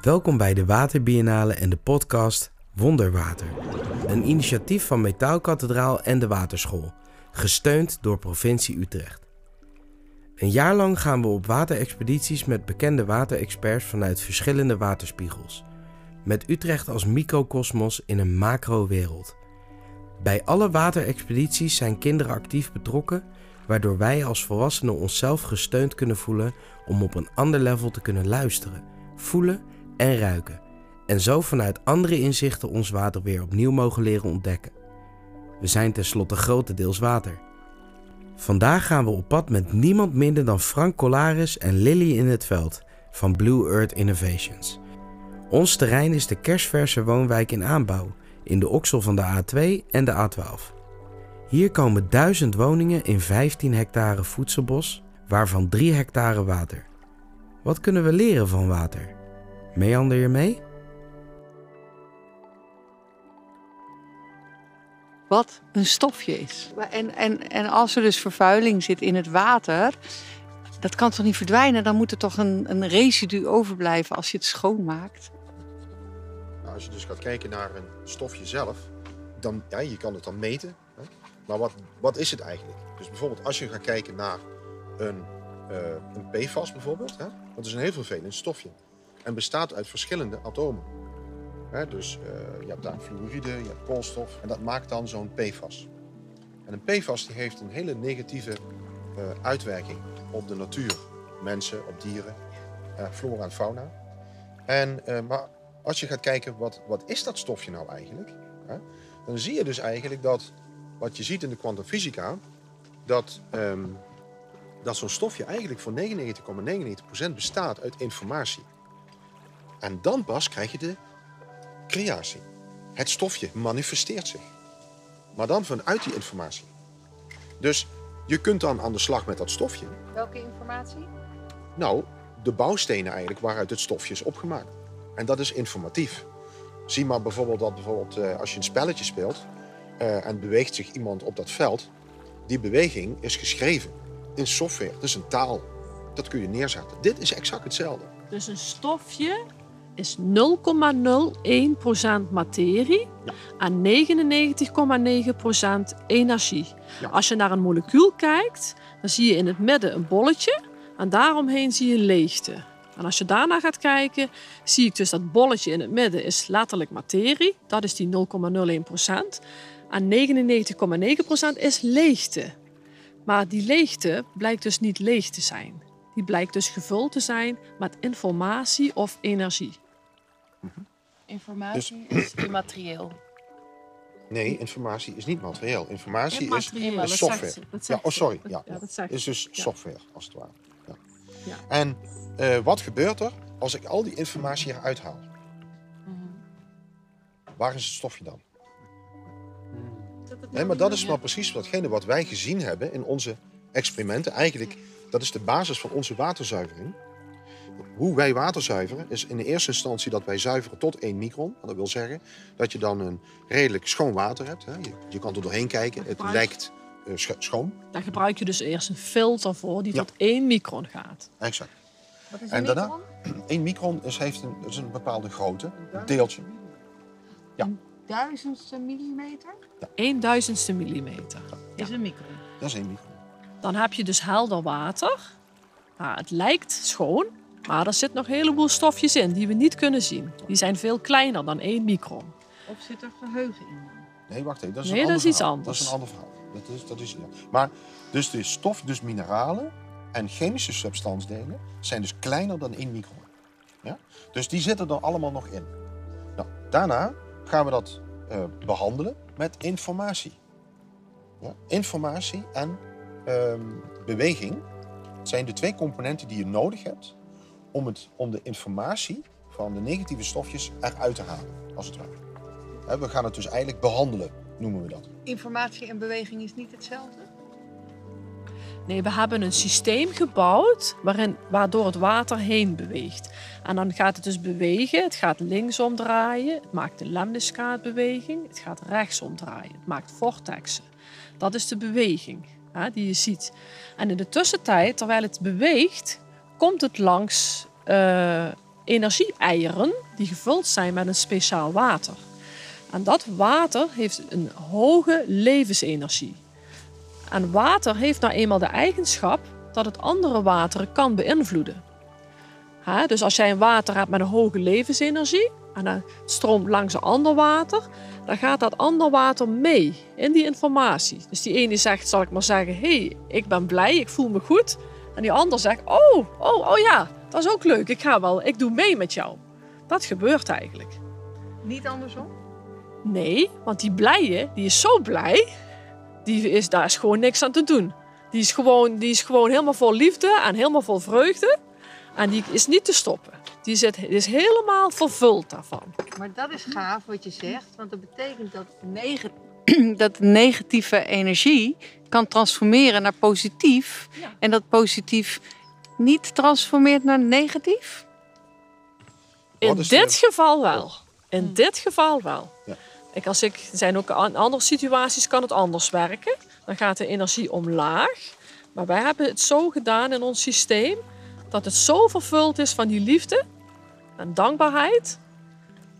Welkom bij de Waterbiennale en de podcast Wonderwater. Een initiatief van Metaalkathedraal en de Waterschool, gesteund door provincie Utrecht. Een jaar lang gaan we op waterexpedities met bekende waterexperts vanuit verschillende waterspiegels. Met Utrecht als microcosmos in een macro-wereld. Bij alle waterexpedities zijn kinderen actief betrokken, waardoor wij als volwassenen onszelf gesteund kunnen voelen om op een ander level te kunnen luisteren, voelen en ruiken. En zo vanuit andere inzichten ons water weer opnieuw mogen leren ontdekken. We zijn tenslotte grotendeels water. Vandaag gaan we op pad met niemand minder dan Frank Colaris en Lily in het veld van Blue Earth Innovations. Ons terrein is de kerstverse woonwijk in aanbouw in de oksel van de A2 en de A12. Hier komen duizend woningen in 15 hectare voedselbos, waarvan 3 hectare water. Wat kunnen we leren van water? Meander je mee? wat een stofje is. En, en, en als er dus vervuiling zit in het water, dat kan toch niet verdwijnen? Dan moet er toch een, een residu overblijven als je het schoonmaakt. Nou, als je dus gaat kijken naar een stofje zelf, dan ja, je kan het dan meten. Hè? Maar wat, wat is het eigenlijk? Dus bijvoorbeeld als je gaat kijken naar een, uh, een PFAS bijvoorbeeld, hè? dat is een heel vervelend stofje. En bestaat uit verschillende atomen dus uh, je hebt daar fluoride, je hebt koolstof en dat maakt dan zo'n PFAS. En een PFAS die heeft een hele negatieve uh, uitwerking op de natuur. Mensen, op dieren, flora en fauna. En, maar als je gaat kijken, wat, wat is dat stofje nou eigenlijk? Hè, dan zie je dus eigenlijk dat, wat je ziet in de kwantumfysica, dat, um, dat zo'n stofje eigenlijk voor 99,99% ,99 bestaat uit informatie. En dan pas krijg je de creatie. Het stofje manifesteert zich. Maar dan vanuit die informatie. Dus je kunt dan aan de slag met dat stofje. Welke informatie? Nou, de bouwstenen eigenlijk waaruit het stofje is opgemaakt. En dat is informatief. Zie maar bijvoorbeeld dat bijvoorbeeld, uh, als je een spelletje speelt uh, en beweegt zich iemand op dat veld, die beweging is geschreven in software. Is een taal. Dat kun je neerzetten. Dit is exact hetzelfde. Dus een stofje is 0,01% materie en 99,9% energie. Als je naar een molecuul kijkt, dan zie je in het midden een bolletje en daaromheen zie je leegte. En als je daarna gaat kijken, zie ik dus dat bolletje in het midden is letterlijk materie. Dat is die 0,01%. En 99,9% is leegte. Maar die leegte blijkt dus niet leeg te zijn. Die blijkt dus gevuld te zijn met informatie of energie. Informatie dus- is immaterieel. Nee, informatie is niet materieel. Informatie is, is software. ja, oh, sorry. Ja, ja. is dus software, als het ware. Ja. ja. En uh, wat gebeurt er als ik al die informatie eruit haal? Mm -hmm. Waar is het stofje dan? Nee, maar dat is wel precies watgene wat wij gezien hebben in onze experimenten. Eigenlijk, dat is de basis van onze waterzuivering. Hoe wij water zuiveren is in de eerste instantie dat wij zuiveren tot 1 micron. Dat wil zeggen dat je dan een redelijk schoon water hebt. Je, je kan er doorheen kijken, het lijkt uh, schoon. Daar gebruik je dus eerst een filter voor die tot 1 micron gaat. Exact. Wat is en daarna, micron? 1 micron is, heeft een, is een bepaalde grootte, een deeltje. Ja. Een duizendste millimeter? Ja. Een duizendste millimeter. Ja. Is een micron. Dat is 1 micron. Dan heb je dus helder water. Nou, het lijkt schoon, maar er zitten nog een heleboel stofjes in die we niet kunnen zien. Die zijn veel kleiner dan 1 micron. Of zit er geheugen in? Nee, wacht even. Dat is, nee, een dat is iets anders. Dat is een ander verhaal. Dat is, dat is, ja. Maar dus de stof, dus mineralen en chemische substantiedelen zijn dus kleiner dan 1 micron. Ja? Dus die zitten er allemaal nog in. Nou, daarna gaan we dat uh, behandelen met informatie. Ja? Informatie en um, beweging zijn de twee componenten die je nodig hebt om, het, om de informatie van de negatieve stofjes eruit te halen, als het ware. We gaan het dus eigenlijk behandelen, noemen we dat. Informatie en beweging is niet hetzelfde? Nee, we hebben een systeem gebouwd waarin, waardoor het water heen beweegt. En dan gaat het dus bewegen. Het gaat linksom draaien. Het maakt een lemniscaatbeweging. Het gaat rechtsom draaien. Het maakt vortexen. Dat is de beweging hè, die je ziet. En in de tussentijd, terwijl het beweegt, komt het langs uh, energie-eieren die gevuld zijn met een speciaal water. En dat water heeft een hoge levensenergie. En water heeft nou eenmaal de eigenschap dat het andere wateren kan beïnvloeden. dus als jij een water hebt met een hoge levensenergie en dan stroomt langs een ander water, dan gaat dat ander water mee in die informatie. Dus die ene zegt, zal ik maar zeggen, hé, hey, ik ben blij, ik voel me goed. En die ander zegt, oh, oh, oh ja, dat is ook leuk, ik ga wel, ik doe mee met jou. Dat gebeurt eigenlijk. Niet andersom? Nee, want die blije, die is zo blij, die is, daar is gewoon niks aan te doen. Die is, gewoon, die is gewoon helemaal vol liefde en helemaal vol vreugde. En die is niet te stoppen. Die, zit, die is helemaal vervuld daarvan. Maar dat is gaaf wat je zegt, want dat betekent dat, neg dat negatieve energie kan transformeren naar positief. En dat positief niet transformeert naar negatief? In dit geval wel. In dit geval wel. Ja. Ik, als ik, er zijn ook andere situaties kan het anders werken. Dan gaat de energie omlaag. Maar wij hebben het zo gedaan in ons systeem dat het zo vervuld is van die liefde en dankbaarheid,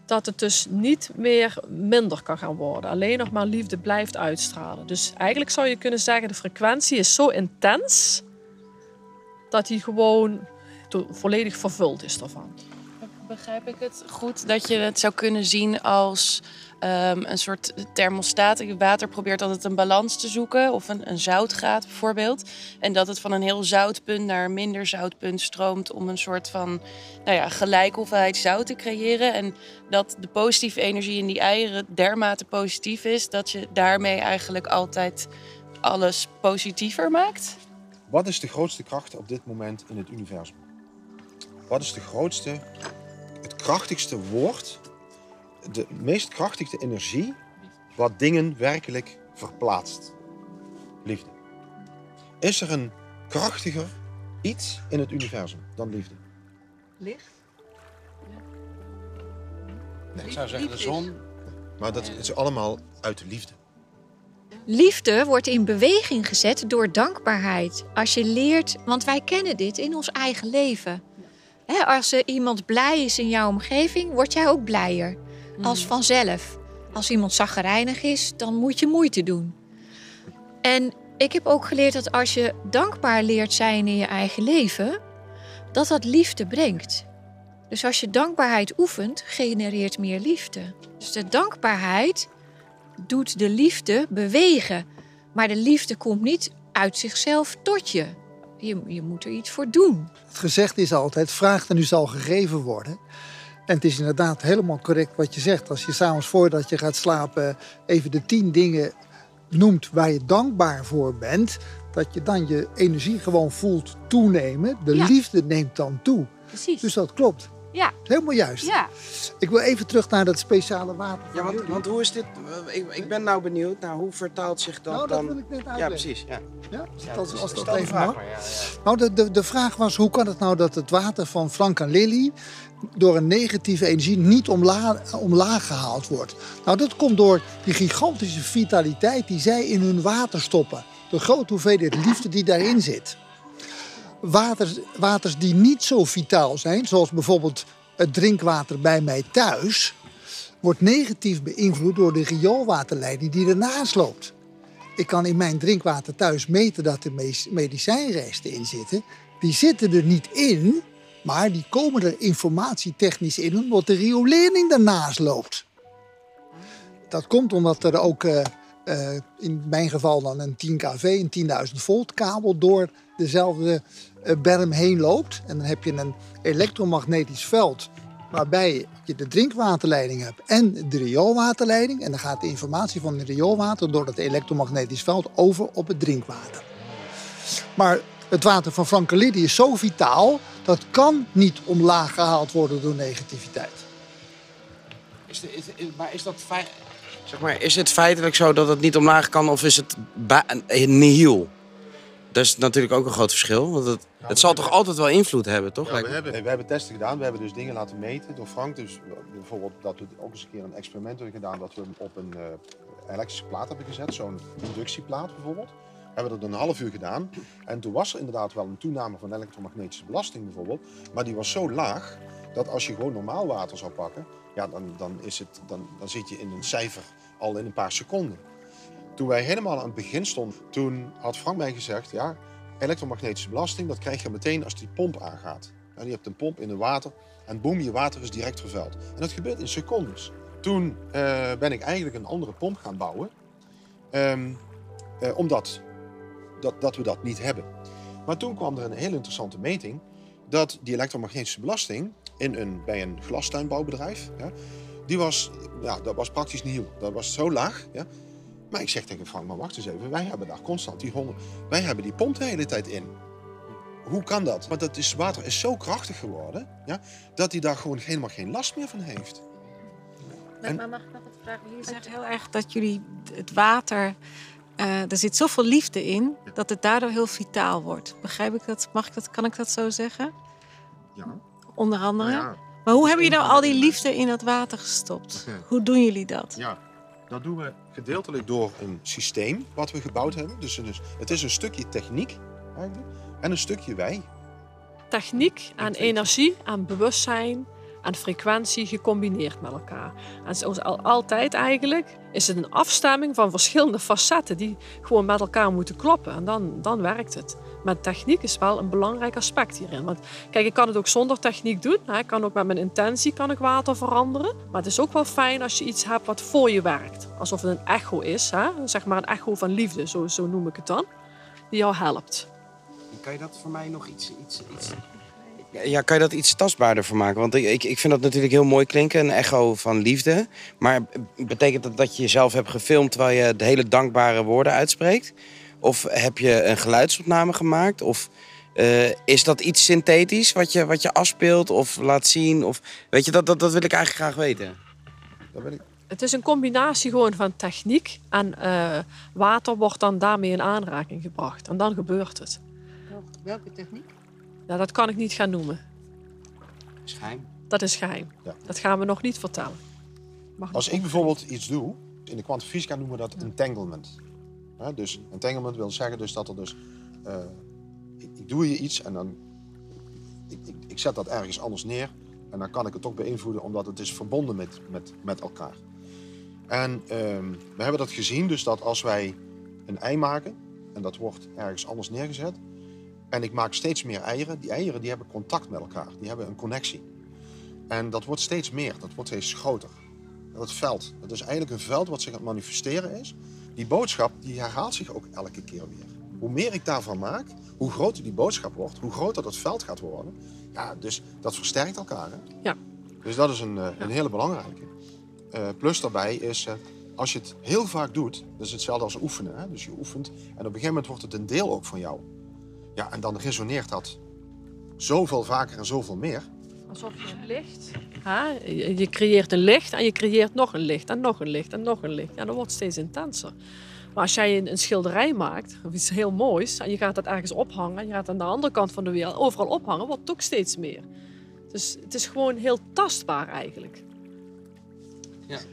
dat het dus niet meer minder kan gaan worden. Alleen nog maar liefde blijft uitstralen. Dus eigenlijk zou je kunnen zeggen, de frequentie is zo intens dat die gewoon volledig vervuld is daarvan. Begrijp ik het goed dat je het zou kunnen zien als um, een soort thermostaat. Het water probeert altijd een balans te zoeken, of een, een zoutgraad bijvoorbeeld. En dat het van een heel zoutpunt naar een minder zoutpunt stroomt om een soort van nou ja, hoeveelheid zout te creëren. En dat de positieve energie in die eieren dermate positief is dat je daarmee eigenlijk altijd alles positiever maakt. Wat is de grootste kracht op dit moment in het universum? Wat is de grootste, krachtigste woord de meest krachtige energie wat dingen werkelijk verplaatst. Liefde. Is er een krachtiger iets in het universum dan liefde? Licht? Nee, ik zou zeggen de zon. Maar dat is allemaal uit de liefde. Liefde wordt in beweging gezet door dankbaarheid. Als je leert, want wij kennen dit in ons eigen leven. Als er iemand blij is in jouw omgeving, word jij ook blijer als mm. vanzelf. Als iemand zaggerijnig is, dan moet je moeite doen. En ik heb ook geleerd dat als je dankbaar leert zijn in je eigen leven, dat dat liefde brengt. Dus als je dankbaarheid oefent, genereert meer liefde. Dus de dankbaarheid doet de liefde bewegen. Maar de liefde komt niet uit zichzelf tot je. Je, je moet er iets voor doen. Het gezegd is altijd: vraag en u zal gegeven worden. En het is inderdaad helemaal correct wat je zegt. Als je s'avonds voordat je gaat slapen even de tien dingen noemt waar je dankbaar voor bent, dat je dan je energie gewoon voelt toenemen. De liefde neemt dan toe. Precies. Dus dat klopt. Ja. Helemaal juist. Ja. Ik wil even terug naar dat speciale water. Ja, want, want hoe is dit? Ik, ik ben nou benieuwd naar hoe vertaalt zich dat nou, dat dan... wil ik net uitleggen. Ja, precies. Ja. Ja, als, als dat even mag. Nou, de, de, de vraag was, hoe kan het nou dat het water van Frank en Lily door een negatieve energie niet omlaag, omlaag gehaald wordt? Nou, dat komt door die gigantische vitaliteit die zij in hun water stoppen. De grote hoeveelheid liefde die daarin zit waters, waters die niet zo vitaal zijn, zoals bijvoorbeeld het drinkwater bij mij thuis, wordt negatief beïnvloed door de rioolwaterleiding die ernaast loopt. Ik kan in mijn drinkwater thuis meten dat er medicijnresten in zitten. Die zitten er niet in, maar die komen er informatietechnisch in omdat de riolering ernaast loopt. Dat komt omdat er ook uh, uh, in mijn geval dan een 10 kV, een 10.000 volt kabel door dezelfde uh, berm heen loopt. En dan heb je een elektromagnetisch veld waarbij je de drinkwaterleiding hebt en de rioolwaterleiding. En dan gaat de informatie van het rioolwater door het elektromagnetisch veld over op het drinkwater. Maar het water van Frankelidie is zo vitaal, dat kan niet omlaag gehaald worden door negativiteit. Is, maar is dat feit, zeg maar, is het feitelijk zo dat het niet omlaag kan of is het nihil? Dat is natuurlijk ook een groot verschil. Want het, het zal toch altijd wel invloed hebben, toch? Ja, we, hebben, we hebben testen gedaan. We hebben dus dingen laten meten door Frank. Dus bijvoorbeeld dat we ook eens een keer een experiment hebben gedaan. Dat we hem op een uh, elektrische plaat hebben gezet. Zo'n inductieplaat bijvoorbeeld. Hebben we dat een half uur gedaan. En toen was er inderdaad wel een toename van elektromagnetische belasting bijvoorbeeld. Maar die was zo laag dat als je gewoon normaal water zou pakken, ja, dan, dan, is het, dan, dan zit je in een cijfer al in een paar seconden. Toen wij helemaal aan het begin stonden, toen had Frank mij gezegd, ja, elektromagnetische belasting, dat krijg je meteen als die pomp aangaat. En je hebt een pomp in het water en boem, je water is direct vervuild. En dat gebeurt in secondes. Toen eh, ben ik eigenlijk een andere pomp gaan bouwen, ehm, eh, omdat dat, dat we dat niet hebben. Maar toen kwam er een heel interessante meting dat die elektromagnetische belasting in een, bij een glastuinbouwbedrijf, ja, die was, ja, dat was praktisch nieuw. Dat was zo laag. Ja. Maar ik zeg tegen Frank, maar wacht eens even, wij hebben daar constant die honden, wij hebben die pomp de hele tijd in. Hoe kan dat? Maar dat is, water is zo krachtig geworden, ja, dat hij daar gewoon helemaal geen last meer van heeft. En- Maar mag ik nog wat vragen? Jullie zeggen heel erg dat jullie het water... eh, er zit zoveel liefde in dat het daardoor heel vitaal wordt. Begrijp ik dat? Mag ik dat? Kan ik dat zo zeggen? Ja. Onder andere. Nou ja, Maar hoe hebben jullie nou al die liefde in dat water gestopt? Hoe doen jullie dat? Ja, dat doen we gedeeltelijk door een systeem wat we gebouwd hebben. Dus, dus het is een stukje techniek eigenlijk en een stukje wij. Techniek aan energie, aan bewustzijn, aan frequentie gecombineerd met elkaar. En zoals al, altijd eigenlijk is het een afstemming van verschillende facetten die gewoon met elkaar moeten kloppen. En dan, dan werkt het. Maar techniek is wel een belangrijk aspect hierin. Want kijk, ik kan het ook zonder techniek doen. hè. Ik kan ook met mijn intentie kan ik water veranderen. Maar het is ook wel fijn als je iets hebt wat voor je werkt. Alsof het een echo is. Hè? Zeg maar een echo van liefde, zo, zo noem ik het dan. Die jou helpt. Kan je dat voor mij nog iets... iets, iets... Ja, kan je dat iets tastbaarder voor maken? Want ik, ik, vind dat natuurlijk heel mooi klinken, een echo van liefde. Maar betekent dat dat je jezelf hebt gefilmd terwijl je de hele dankbare woorden uitspreekt? Of heb je een geluidsopname gemaakt? Of eh, is dat iets synthetisch wat je, wat je afspeelt of laat zien? Of, weet je, dat, dat, dat wil ik eigenlijk graag weten. Dat ben ik. Het is een combinatie gewoon van techniek en eh, water wordt dan daarmee in aanraking gebracht. En dan gebeurt het. Welke techniek? Ja, dat kan ik niet gaan noemen. Schijn. Dat is geheim. Ja. Dat gaan we nog niet vertellen. Mag Als ik bijvoorbeeld iets doe, in de kwantumfysica noemen we dat entanglement. Dus entanglement wil zeggen dus dat er dus, eh, ik, ik doe je iets en dan, ik, ik, ik zet dat ergens anders neer en dan kan ik het toch beïnvloeden omdat het is verbonden met, met, met elkaar. En ehm, we hebben dat gezien, dus dat als wij een ei maken en dat wordt ergens anders neergezet en ik maak steeds meer eieren, die eieren die hebben contact met elkaar, die hebben een connectie. En dat wordt steeds meer, dat wordt steeds groter. Dat veld, dat is eigenlijk een veld wat zich aan het manifesteren is. Die boodschap die herhaalt zich ook elke keer weer. Hoe meer ik daarvan maak, hoe groter die boodschap wordt, hoe groter dat veld gaat worden. Ja, dus dat versterkt elkaar. Hè? Ja. Dus dat is een, eh, een hele belangrijke. Eh, plus daarbij is, eh, als je het heel vaak doet, dat is hetzelfde als oefenen. Hè? Dus je oefent en op een gegeven moment wordt het een deel ook van jou. Ja, en dan resoneert dat zoveel vaker en zoveel meer. Alsof je een licht... Hè? Je, creëert een licht en je creëert nog een licht en nog een licht en nog een licht. Ja, dat wordt steeds intenser. Maar als jij een, een schilderij maakt, of iets heel moois, en je gaat dat ergens ophangen, en je gaat aan de andere kant van de wereld overal ophangen, wordt het ook steeds meer. Dus het is gewoon heel tastbaar eigenlijk.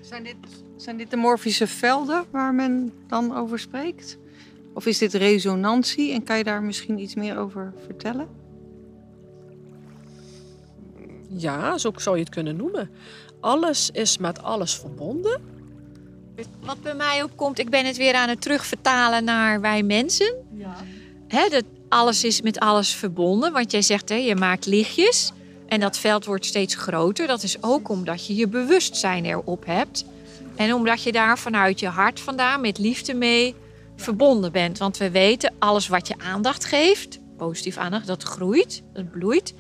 Zijn dit, zijn dit de morfische velden waar men dan over spreekt? Of is dit resonantie en kan je daar misschien iets meer over vertellen? Ja, zo zou je het kunnen noemen. Alles is met alles verbonden. Wat bij mij opkomt, ik ben het weer aan het terugvertalen naar wij mensen. Hè, dat alles is met alles verbonden. Want jij zegt, hè, je maakt lichtjes. En dat veld wordt steeds groter. Dat is ook omdat je je bewustzijn erop hebt. En omdat je daar vanuit je hart vandaan met liefde mee verbonden bent. Want we weten, alles wat je aandacht geeft, positief aandacht, dat groeit, dat bloeit.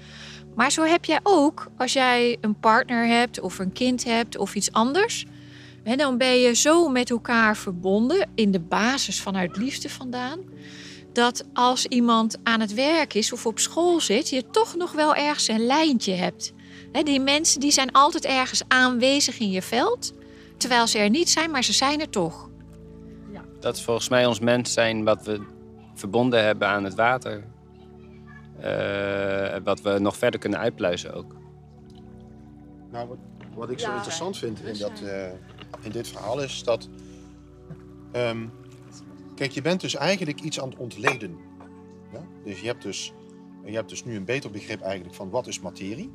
Maar zo heb jij ook, als jij een partner hebt of een kind hebt of iets anders... Dan ben je zo met elkaar verbonden in de basis vanuit liefde vandaan. Dat als iemand aan het werk is of op school zit, je toch nog wel ergens een lijntje hebt. Die mensen die zijn altijd ergens aanwezig in je veld. Terwijl ze er niet zijn, maar ze zijn er toch. Dat is volgens mij ons mens zijn wat we verbonden hebben aan het water. Eh, wat we nog verder kunnen uitpluizen ook. Nou, wat, wat ik zo interessant vind in, dat, eh, in dit verhaal is dat. ehm, Kijk, je bent dus eigenlijk iets aan het ontleden. Ja? Dus je hebt dus, je hebt dus nu een beter begrip eigenlijk van wat is materie.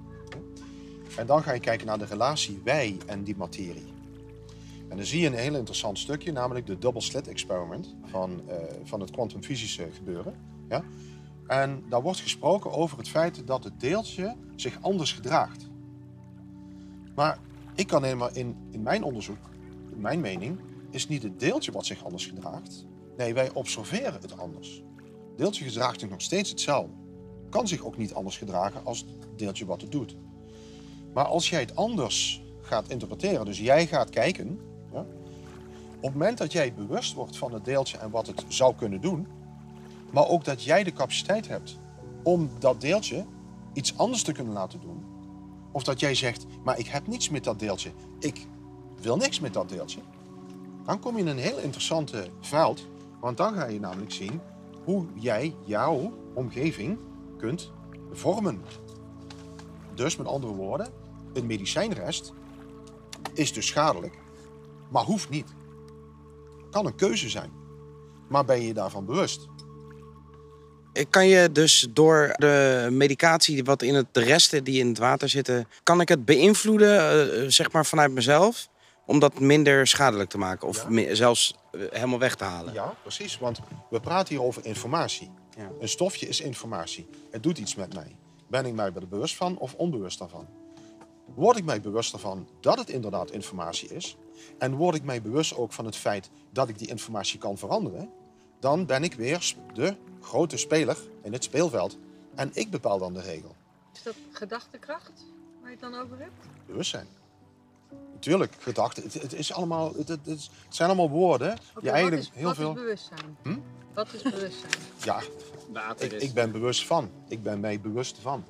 En dan ga je kijken naar de relatie wij en die materie. En dan zie je een heel interessant stukje, namelijk de double slit experiment van, eh, van het kwantumfysische gebeuren. Ja? En daar wordt gesproken over het feit dat het deeltje zich anders gedraagt. Maar ik kan helemaal in, in mijn onderzoek, in mijn mening, is niet het deeltje wat zich anders gedraagt. Nee, wij observeren het anders. Het deeltje gedraagt zich nog steeds hetzelfde. Kan zich ook niet anders gedragen als het deeltje wat het doet. Maar als jij het anders gaat interpreteren, dus jij gaat kijken, op het moment dat jij bewust wordt van het deeltje en wat het zou kunnen doen, maar ook dat jij de capaciteit hebt om dat deeltje iets anders te kunnen laten doen, of dat jij zegt, maar ik heb niets met dat deeltje, ik wil niks met dat deeltje, dan kom je in een heel interessante veld, want dan ga je namelijk zien hoe jij jouw omgeving kunt vormen. Dus met andere woorden, een medicijnrest is dus schadelijk, maar hoeft niet. Kan een keuze zijn, maar ben je je daarvan bewust? Kan je dus door de medicatie, wat in het, de resten die in het water zitten, kan ik het beïnvloeden, eh, zeg maar vanuit mezelf, om dat minder schadelijk te maken of zelfs eh, helemaal weg te halen? Ja, precies. Want we praten hier over informatie. Ja. Een stofje is informatie. Het doet iets met mij. Ben ik mij er bewust van of onbewust daarvan? Word ik mij bewust ervan dat het inderdaad informatie is? En word ik mij bewust ook van het feit dat ik die informatie kan veranderen? Dan ben ik weer de grote speler in het speelveld. En ik bepaal dan de regel. Is dat gedachtekracht waar je het dan over hebt? Bewustzijn. Natuurlijk, gedachten. Het, het is allemaal, het, het, het zijn allemaal woorden. Die eigenlijk wat is, heel wat veel. is bewustzijn? Hm? Wat is bewustzijn? Ja, Water ik, is... ik ben bewust van. Ik ben mij bewust van.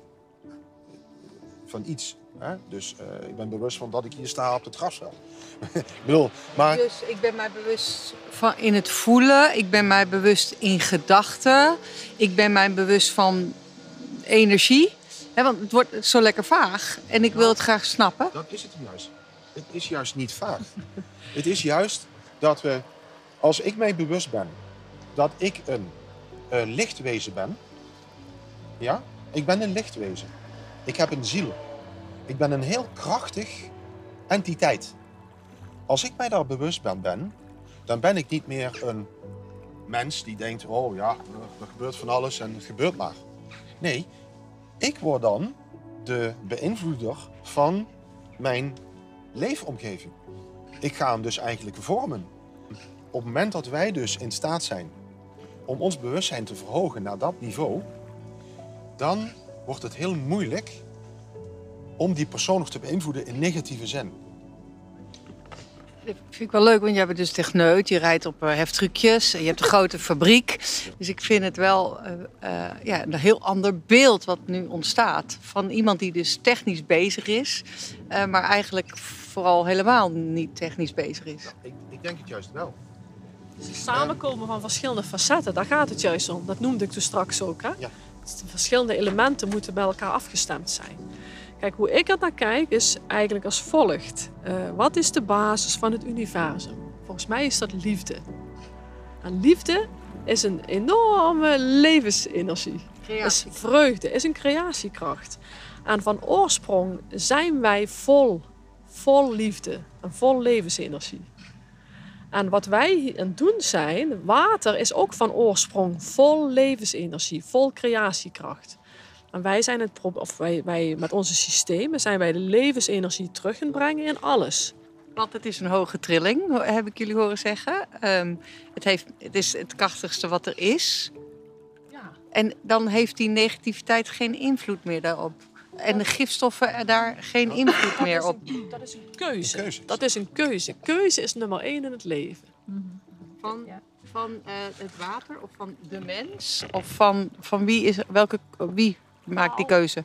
Van iets. Hè? Dus eh, ik ben bewust van dat ik hier sta op het grasveld. ik bedoel, maar Dus ik ben mij bewust van in het voelen. Ik ben mij bewust in gedachten. Ik ben mij bewust van energie. Hè, want het wordt zo lekker vaag. En ik wil het graag snappen. dat is het juist. Het is juist niet vaag. het is juist dat we, als ik mij bewust ben dat ik een eh, lichtwezen ben. Ja, ik ben een lichtwezen. Ik heb een ziel. Ik ben een heel krachtig entiteit. Als ik mij daar bewust ben, ben, dan ben ik niet meer een mens die denkt: oh ja, er gebeurt van alles en het gebeurt maar. Nee, ik word dan de beïnvloeder van mijn leefomgeving. Ik ga hem dus eigenlijk vormen. Op het moment dat wij dus in staat zijn om ons bewustzijn te verhogen naar dat niveau, dan wordt het heel moeilijk om die persoon nog te beïnvloeden in negatieve zin. Dat vind ik wel leuk, want jij bent dus techneut. Je rijdt op eh, heftruckjes. en Je hebt een grote fabriek. Dus ik vind het wel eh, eh, ja, een heel ander beeld wat nu ontstaat. Van iemand die dus technisch bezig is. eh, maar eigenlijk vooral helemaal niet technisch bezig is. Ik, ik denk het juist wel. Het is het samenkomen van verschillende facetten, daar gaat het juist om. Dat noemde ik toen straks ook. Hè? Ja. Dus De verschillende elementen moeten bij elkaar afgestemd zijn. Kijk, hoe ik er naar kijk is eigenlijk als volgt. Eh, wat is de basis van het universum? Volgens mij is dat liefde. En liefde is een enorme levensenergie. Is vreugde, is een creatiekracht. En van oorsprong zijn wij vol, vol liefde en vol levensenergie. En wat wij aan het doen zijn, water is ook van oorsprong vol levensenergie, vol creatiekracht. En wij zijn het of wij, wij met onze systemen zijn wij de levensenergie terug gaan brengen in alles. Want het is een hoge trilling, heb ik jullie horen zeggen. Ehm, het, heeft, het is het krachtigste wat er is. Ja. En dan heeft die negativiteit geen invloed meer daarop. En de gifstoffen daar geen invloed meer op. Dat is een keuze. Een keuze. Dat is een keuze. Keuze is nummer één in het leven. Van, van eh, het water of van de mens? Of van, van wie, is, welke, wie maakt die keuze?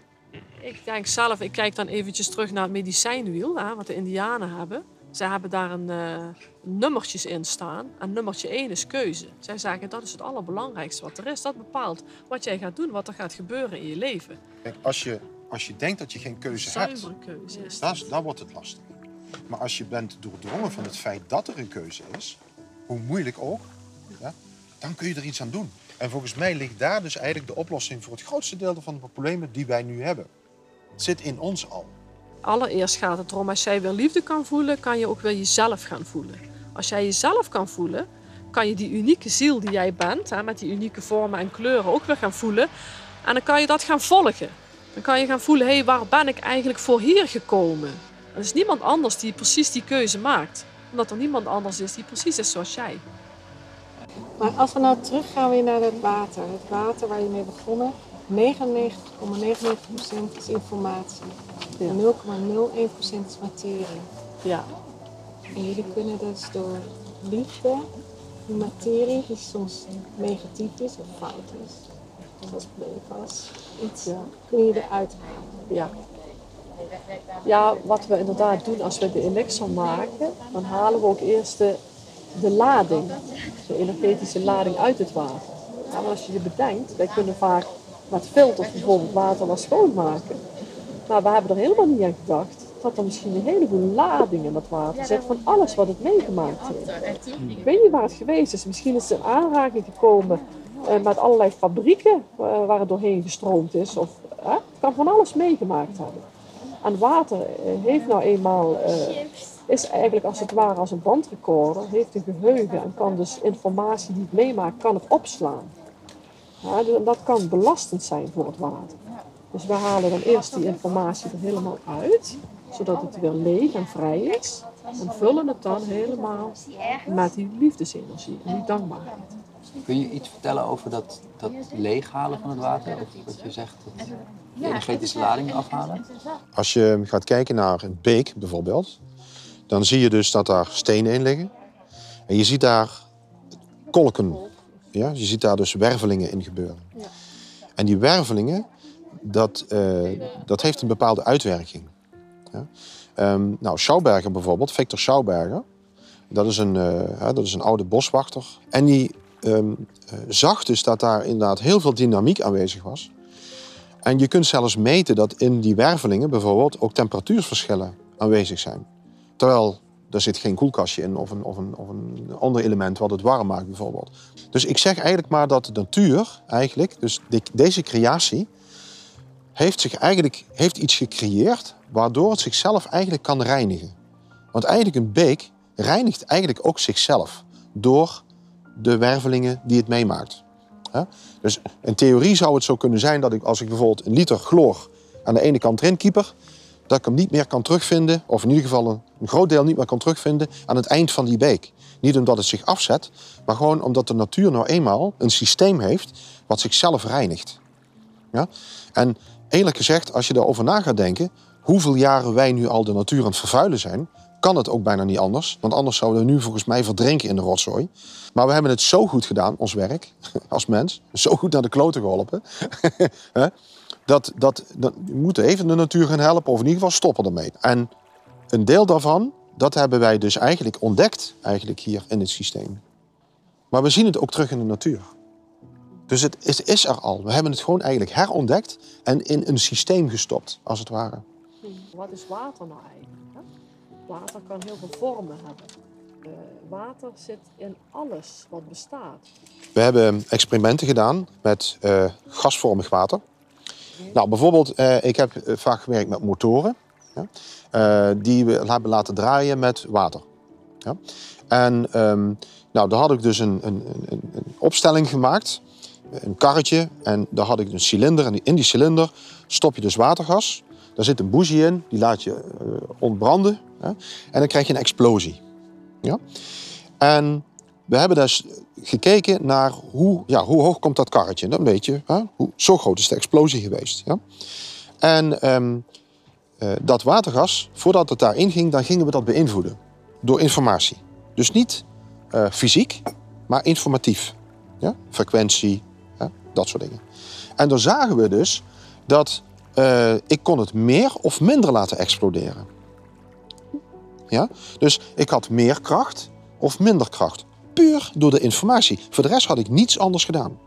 Ik denk zelf, ik kijk dan eventjes terug naar het medicijnwiel, hè, wat de Indianen hebben. Zij hebben daar een eh, nummertjes in staan. En nummertje 1 is keuze. Zij zeggen dat is het allerbelangrijkste wat er is. Dat bepaalt wat jij gaat doen, wat er gaat gebeuren in je leven. Kijk, als je, als je denkt dat je geen keuze hebt, keuze is dan, dat. dan wordt het lastig. Maar als je bent doordrongen van het feit dat er een keuze is, hoe moeilijk ook, ja, dan kun je er iets aan doen. En volgens mij ligt daar dus eigenlijk de oplossing voor het grootste deel van de problemen die wij nu hebben. Het zit in ons al. Allereerst gaat het erom, als jij weer liefde kan voelen, kan je ook weer jezelf gaan voelen. Als jij jezelf kan voelen, kan je die unieke ziel die jij bent, hè, met die unieke vormen en kleuren, ook weer gaan voelen. En dan kan je dat gaan volgen. Dan kan je gaan voelen, hé, hey, waar ben ik eigenlijk voor hier gekomen? Er is niemand anders die precies die keuze maakt. Omdat er niemand anders is die precies is zoals jij. Maar als we nou teruggaan weer naar het water. Het water waar je mee begonnen. 99,99% is informatie. Ja. En 0,01% is materie. Ja. En jullie kunnen dus door liefde, die materie die soms negatief is of fout is, zoals PFAS, iets, Ja. kun je eruit halen. Ja. Ja, wat we inderdaad doen als we de elixir maken, dan halen we ook eerst de, de lading, de energetische lading uit het water. Ja, maar als je je bedenkt, wij kunnen vaak met filters bijvoorbeeld water wel schoonmaken. Maar we hebben er helemaal niet aan gedacht dat er misschien een heleboel lading in het water zit van alles wat het meegemaakt heeft. Ik weet niet waar het geweest is. Misschien is het in aanraking gekomen eh, met allerlei fabrieken eh, waar het doorheen gestroomd is. Of, eh, het kan van alles meegemaakt hebben. En water eh, heeft nou eenmaal, eh, is eigenlijk als het ware als een bandrecorder, heeft een geheugen en kan dus informatie die het meemaakt, kan het opslaan. Ja, dus dat kan belastend zijn voor het water. Dus we halen dan eerst die informatie er helemaal uit, zodat het weer leeg en vrij is. En vullen het dan helemaal met die liefdesenergie en die dankbaarheid. Kun je iets vertellen over dat, dat leeghalen van het water? Of wat je zegt, dat de energetische lading afhalen? Als je gaat kijken naar een beek bijvoorbeeld, dan zie je dus dat daar stenen in liggen. En je ziet daar kolken. Ja? Je ziet daar dus wervelingen in gebeuren. En die wervelingen, dat, eh, dat heeft een bepaalde uitwerking. Ja? Ehm, nou, Schauberger bijvoorbeeld, Victor Schauberger, dat is een, eh, dat is een oude boswachter. En die eh, zag dus dat daar inderdaad heel veel dynamiek aanwezig was. En je kunt zelfs meten dat in die wervelingen bijvoorbeeld ook temperatuurverschillen aanwezig zijn. Terwijl er zit geen koelkastje in of een, of, een, of een ander element wat het warm maakt bijvoorbeeld. Dus ik zeg eigenlijk maar dat de natuur eigenlijk, dus de- deze creatie, heeft, zich eigenlijk, heeft iets gecreëerd waardoor het zichzelf eigenlijk kan reinigen. Want eigenlijk een beek reinigt eigenlijk ook zichzelf door de wervelingen die het meemaakt. Dus in theorie zou het zo kunnen zijn dat ik als ik bijvoorbeeld een liter chloor aan de ene kant erin kieper, dat ik hem niet meer kan terugvinden, of in ieder geval een, groot deel niet meer kan terugvinden aan het eind van die beek. Niet omdat het zich afzet, maar gewoon omdat de natuur nou eenmaal een systeem heeft wat zichzelf reinigt. Ja? En eerlijk gezegd, als je daarover na gaat denken, hoeveel jaren wij nu al de natuur aan het vervuilen zijn, kan het ook bijna niet anders. Want anders zouden we nu volgens mij verdrinken in de rotzooi. Maar we hebben het zo goed gedaan, ons werk, als mens. Zo goed naar de kloten geholpen. dat, dat, dat we moeten even de natuur gaan helpen, of in ieder geval stoppen ermee. En een deel daarvan, dat hebben wij dus eigenlijk ontdekt, eigenlijk hier in het systeem. Maar we zien het ook terug in de natuur. Dus het is, is er al. We hebben het gewoon eigenlijk herontdekt en in een systeem gestopt, als het ware. Wat is water nou eigenlijk? hè? Water kan heel veel vormen hebben. Eh, water zit in alles wat bestaat. We hebben experimenten gedaan met eh, gasvormig water. Nou, bijvoorbeeld, eh, ik heb eh, vaak gewerkt met motoren. Eh, die we hebben laten draaien met water. Ja. En ehm, nou, daar had ik dus een, een, een, een opstelling gemaakt. Een karretje. En daar had ik een cilinder. En in die cilinder stop je dus watergas. Daar zit een bougie in. Die laat je ontbranden. En dan krijg je een explosie. Ja. En we hebben dus gekeken naar hoe, ja, hoe hoog komt dat karretje. Dan weet je, hè, hoe, zo groot is de explosie geweest. Ja? En ehm, eh, dat watergas, voordat het daarin ging, dan gingen we dat beïnvloeden. Door informatie. Dus niet eh, fysiek, maar informatief. Ja? Frequentie, dat soort dingen. En dan zagen we dus dat eh, ik kon het meer of minder laten exploderen. Ja? Dus ik had meer kracht of minder kracht. Puur door de informatie. Voor de rest had ik niets anders gedaan.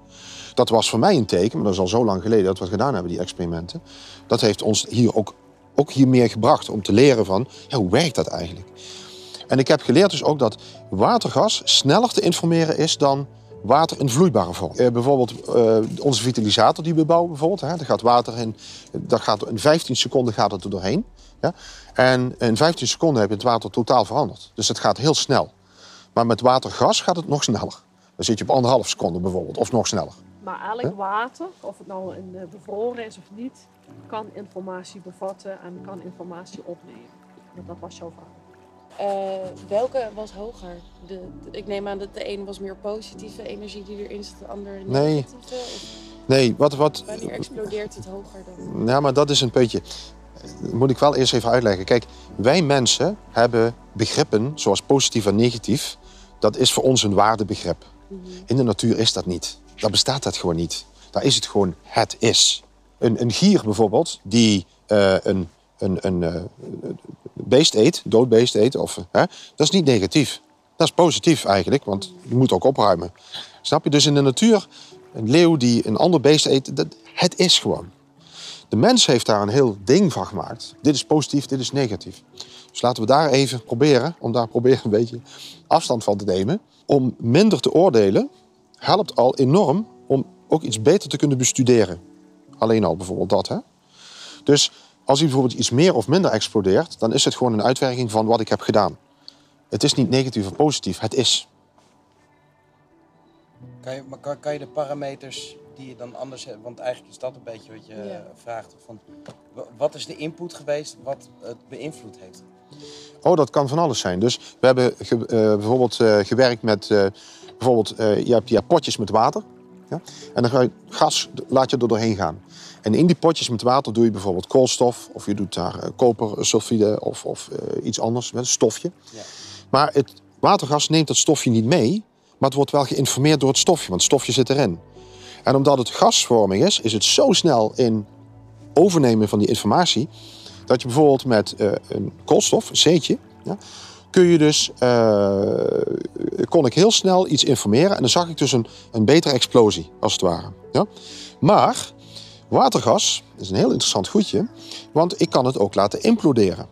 Dat was voor mij een teken, maar dat is al zo lang geleden dat we het gedaan hebben, die experimenten. Dat heeft ons hier ook, ook hier meer gebracht om te leren van, hoe werkt dat eigenlijk? En ik heb geleerd dus ook dat watergas sneller te informeren is dan water in vloeibare vorm. Eh, bijvoorbeeld eh, onze vitalisator die we bouwen, bijvoorbeeld. Hè, daar gaat water in, dat gaat, in 15 seconden gaat het er doorheen. Ja? En in 15 seconden heb je het water totaal veranderd. Dus het gaat heel snel. Maar met watergas gaat het nog sneller. Dan zit je op anderhalf seconde bijvoorbeeld, of nog sneller. Maar elk water, of het nou in de bevroren is of niet, kan informatie bevatten en kan informatie opnemen. Want dat was jouw vraag. Eh, welke was hoger? De, de- ik neem aan dat de een was meer positieve energie die erin zit, de ander Nee. Of Nee, wat, wat, wanneer explodeert het hoger dan? Ja, maar dat is een beetje. Dat moet ik wel eerst even uitleggen. Kijk, wij mensen hebben begrippen zoals positief en negatief. Dat is voor ons een waardebegrip. In de natuur is dat niet. Daar bestaat dat gewoon niet. Daar is het gewoon het is. Een, een gier bijvoorbeeld, die eh, een, een, een eh, beest eet, dood beest eet, of, hè, dat is niet negatief. Dat is positief eigenlijk, want je moet ook opruimen. Snap je? Dus in de natuur, een leeuw die een ander beest eet, dat, het is gewoon. De mens heeft daar een heel ding van gemaakt. Dit is positief, dit is negatief. Dus laten we daar even proberen, om daar proberen een beetje afstand van te nemen. Om minder te oordelen, helpt al enorm om ook iets beter te kunnen bestuderen. Alleen al bijvoorbeeld dat. Hè? Dus als hij bijvoorbeeld iets meer of minder explodeert, dan is het gewoon een uitwerking van wat ik heb gedaan. Het is niet negatief of positief, het is. Kan je, maar kan, kan je de parameters die je dan anders hebt, want eigenlijk is dat een beetje wat je Ja. vraagt. Van, wa- wat is de input geweest wat het beïnvloed heeft? Oh, dat kan van alles zijn. Dus we hebben ge- eh, bijvoorbeeld eh, gewerkt met... eh, bijvoorbeeld, je hebt die potjes met water. Ja? En dan ga je gas laat je er doorheen gaan. En in die potjes met water doe je bijvoorbeeld koolstof... of je doet daar kopersulfide of, of iets anders, een stofje. Ja. Maar het watergas neemt dat stofje niet mee... maar het wordt wel geïnformeerd door het stofje, want het stofje zit erin. En omdat het gasvorming is, is het zo snel in overnemen van die informatie... dat je bijvoorbeeld met eh, een koolstof, een C'tje... Ja, kun je dus, eh, kon ik heel snel iets informeren... en dan zag ik dus een, een betere explosie, als het ware. Ja? Maar watergas is een heel interessant goedje... want ik kan het ook laten imploderen.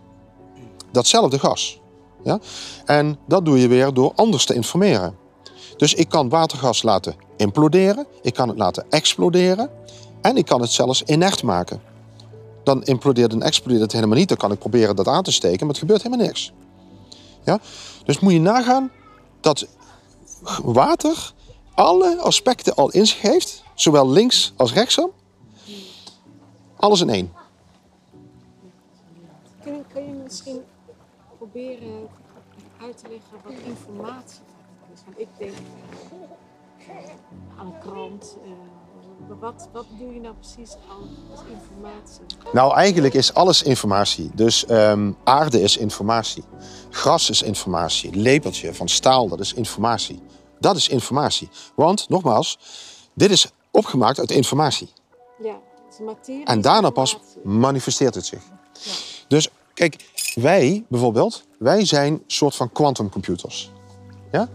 Datzelfde gas. Ja? En dat doe je weer door anders te informeren. Dus ik kan watergas laten imploderen, ik kan het laten exploderen en ik kan het zelfs inert maken. Dan implodeert en explodeert het helemaal niet. Dan kan ik proberen dat aan te steken, maar het gebeurt helemaal niks. Ja? Dus moet je nagaan dat water alle aspecten al in zich heeft, zowel links als rechtsom. Alles in één. Kun je, misschien proberen uit te leggen wat informatie is? Want ik denk eh, aan een krant. eh, wat, wat doe je nou precies al als informatie? Nou, eigenlijk is alles informatie. Dus ehm, aarde is informatie. Gras is informatie. Lepeltje van staal, dat is informatie. Dat is informatie. Want, nogmaals, dit is opgemaakt uit informatie. Ja, het is materie. En daarna pas manifesteert het zich. Dus kijk, wij bijvoorbeeld, wij zijn een soort van quantumcomputers. Ja?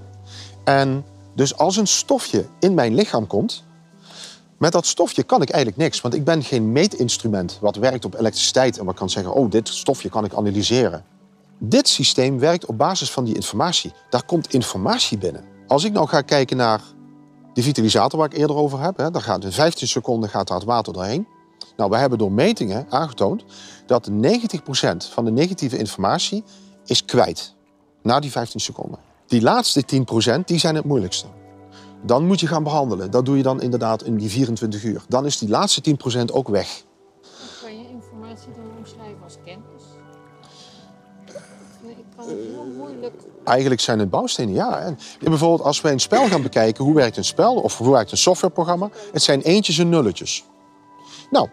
En dus als een stofje in mijn lichaam komt, met dat stofje kan ik eigenlijk niks. Want ik ben geen meetinstrument wat werkt op elektriciteit en wat kan zeggen, oh, dit stofje kan ik analyseren. Dit systeem werkt op basis van die informatie. Daar komt informatie binnen. Als ik nou ga kijken naar die vitalisator waar ik eerder over heb, hè, daar gaat in 15 seconden gaat daar het water doorheen. Nou, we hebben door metingen aangetoond dat 90% van de negatieve informatie is kwijt na die 15 seconden. Die laatste 10% die zijn het moeilijkste. Dan moet je gaan behandelen. Dat doe je dan inderdaad in die 24 uur. Dan is die laatste 10% ook weg. Kan je informatie dan omschrijven als kennis? Nee, ik kan het heel moeilijk. Eigenlijk zijn het bouwstenen, ja. En bijvoorbeeld als wij een spel gaan bekijken, hoe werkt een spel of hoe werkt een softwareprogramma? Het zijn eentjes en nulletjes. Nou,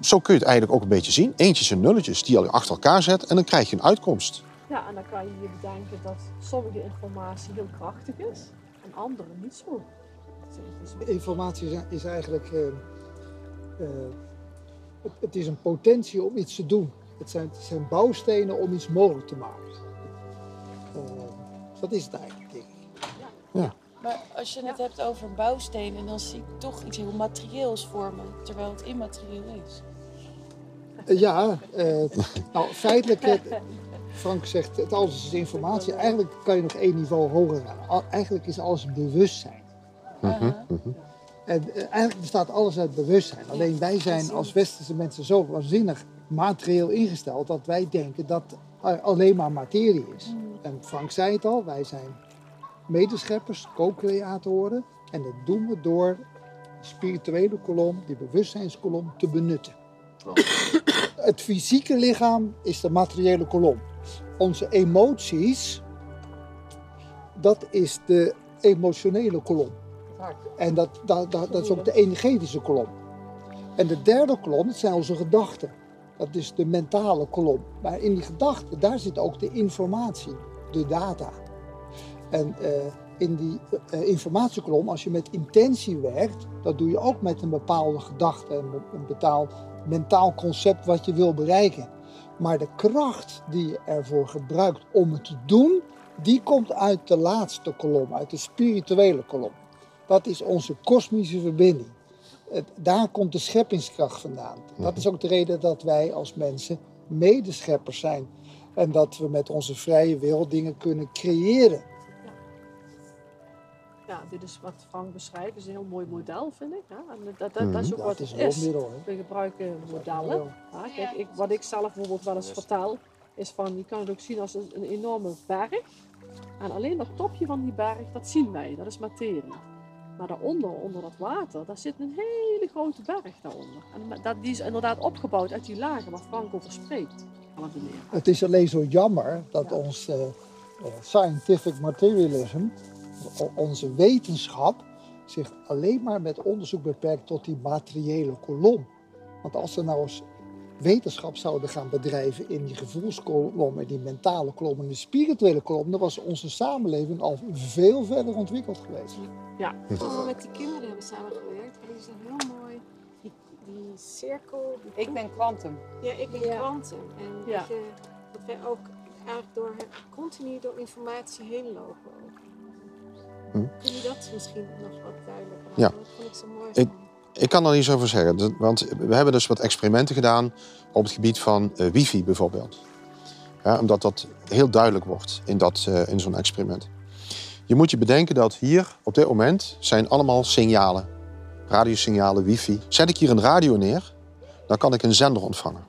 zo kun je het eigenlijk ook een beetje zien. Eentjes en nulletjes die je achter elkaar zet en dan krijg je een uitkomst. Ja, en dan kan je je bedenken dat sommige informatie heel krachtig is en andere niet zo. Dus Informatie is- eigenlijk. eh, eh, het, het is een potentie om iets te doen. Het zijn, het zijn bouwstenen om iets mogelijk te maken. Eh, dat is het eigenlijk, denk ik. Maar als je het hebt over een bouwsteen, en dan zie ik toch iets heel materieels vormen, terwijl het immaterieel is. Ja, eh, nou feitelijk, Frank zegt het alles is informatie. Eigenlijk kan je nog één niveau hoger gaan. Eigenlijk is alles bewustzijn. Mhm, mhm. En eh, eigenlijk bestaat alles uit bewustzijn. Alleen wij zijn als westerse mensen zo waanzinnig materieel ingesteld dat wij denken dat er alleen maar materie is. En Frank zei het al, wij zijn medescheppers, co-creatoren. En dat doen we door de spirituele kolom, die bewustzijnskolom, te benutten. Het fysieke lichaam is de materiële kolom. Onze emoties, dat is de emotionele kolom. En dat, dat, dat, is ook de energetische kolom. En de derde kolom, zijn onze gedachten. Dat is de mentale kolom. Maar in die gedachten, daar zit ook de informatie, de data. En eh, in die eh, informatiekolom, als je met intentie werkt, dat doe je ook met een bepaalde gedachte, een bepaald mentaal concept wat je wil bereiken. Maar de kracht die je ervoor gebruikt om het te doen, die komt uit de laatste kolom, uit de spirituele kolom. Dat is onze kosmische verbinding. Daar komt de scheppingskracht vandaan. Dat is ook de reden dat wij als mensen medescheppers zijn. En dat we met onze vrije wil dingen kunnen creëren. Ja, dit is wat Frank beschrijft. Is een heel mooi model, vind ik. Ja? En dat, dat, dat is ook Ja, wat het is het een is. hulpmiddel, hè. We gebruiken modellen. Ja, kijk, ik, wat ik zelf bijvoorbeeld wel eens vertel, is van, je kan het ook zien als een, een enorme berg. En alleen dat topje van die berg, dat zien wij, dat is materie. Maar daaronder, onder dat water, daar zit een hele grote berg daaronder. En dat, die is inderdaad opgebouwd uit die lagen waar Frank over spreekt. Het is alleen zo jammer dat ons eh, eh, scientific materialism, onze wetenschap, zich alleen maar met onderzoek beperkt tot die materiële kolom. Want als we nou eens wetenschap zouden gaan bedrijven in die gevoelskolom, in die mentale kolom en die spirituele kolom, dan was onze samenleving al veel verder ontwikkeld geweest. Ja. Toen we met die kinderen hebben samengewerkt, hadden ze een heel mooi, die, die cirkel. die Ik ben kwantum. Ja, ik ben kwantum. En Ja. dat, je, dat wij ook eigenlijk door, continu door informatie heen lopen. Hm. Kun je dat misschien nog wat duidelijker maken? Ja. Dat vond ik zo mooi. Ik, ik kan er iets over zeggen. Dat- Want we hebben dus wat experimenten gedaan op het gebied van eh, wifi bijvoorbeeld. Ja, omdat dat heel duidelijk wordt in, dat, eh, in zo'n experiment. Je moet je bedenken dat hier op dit moment zijn allemaal signalen. Radiosignalen, wifi. Zet ik hier een radio neer, dan kan ik een zender ontvangen.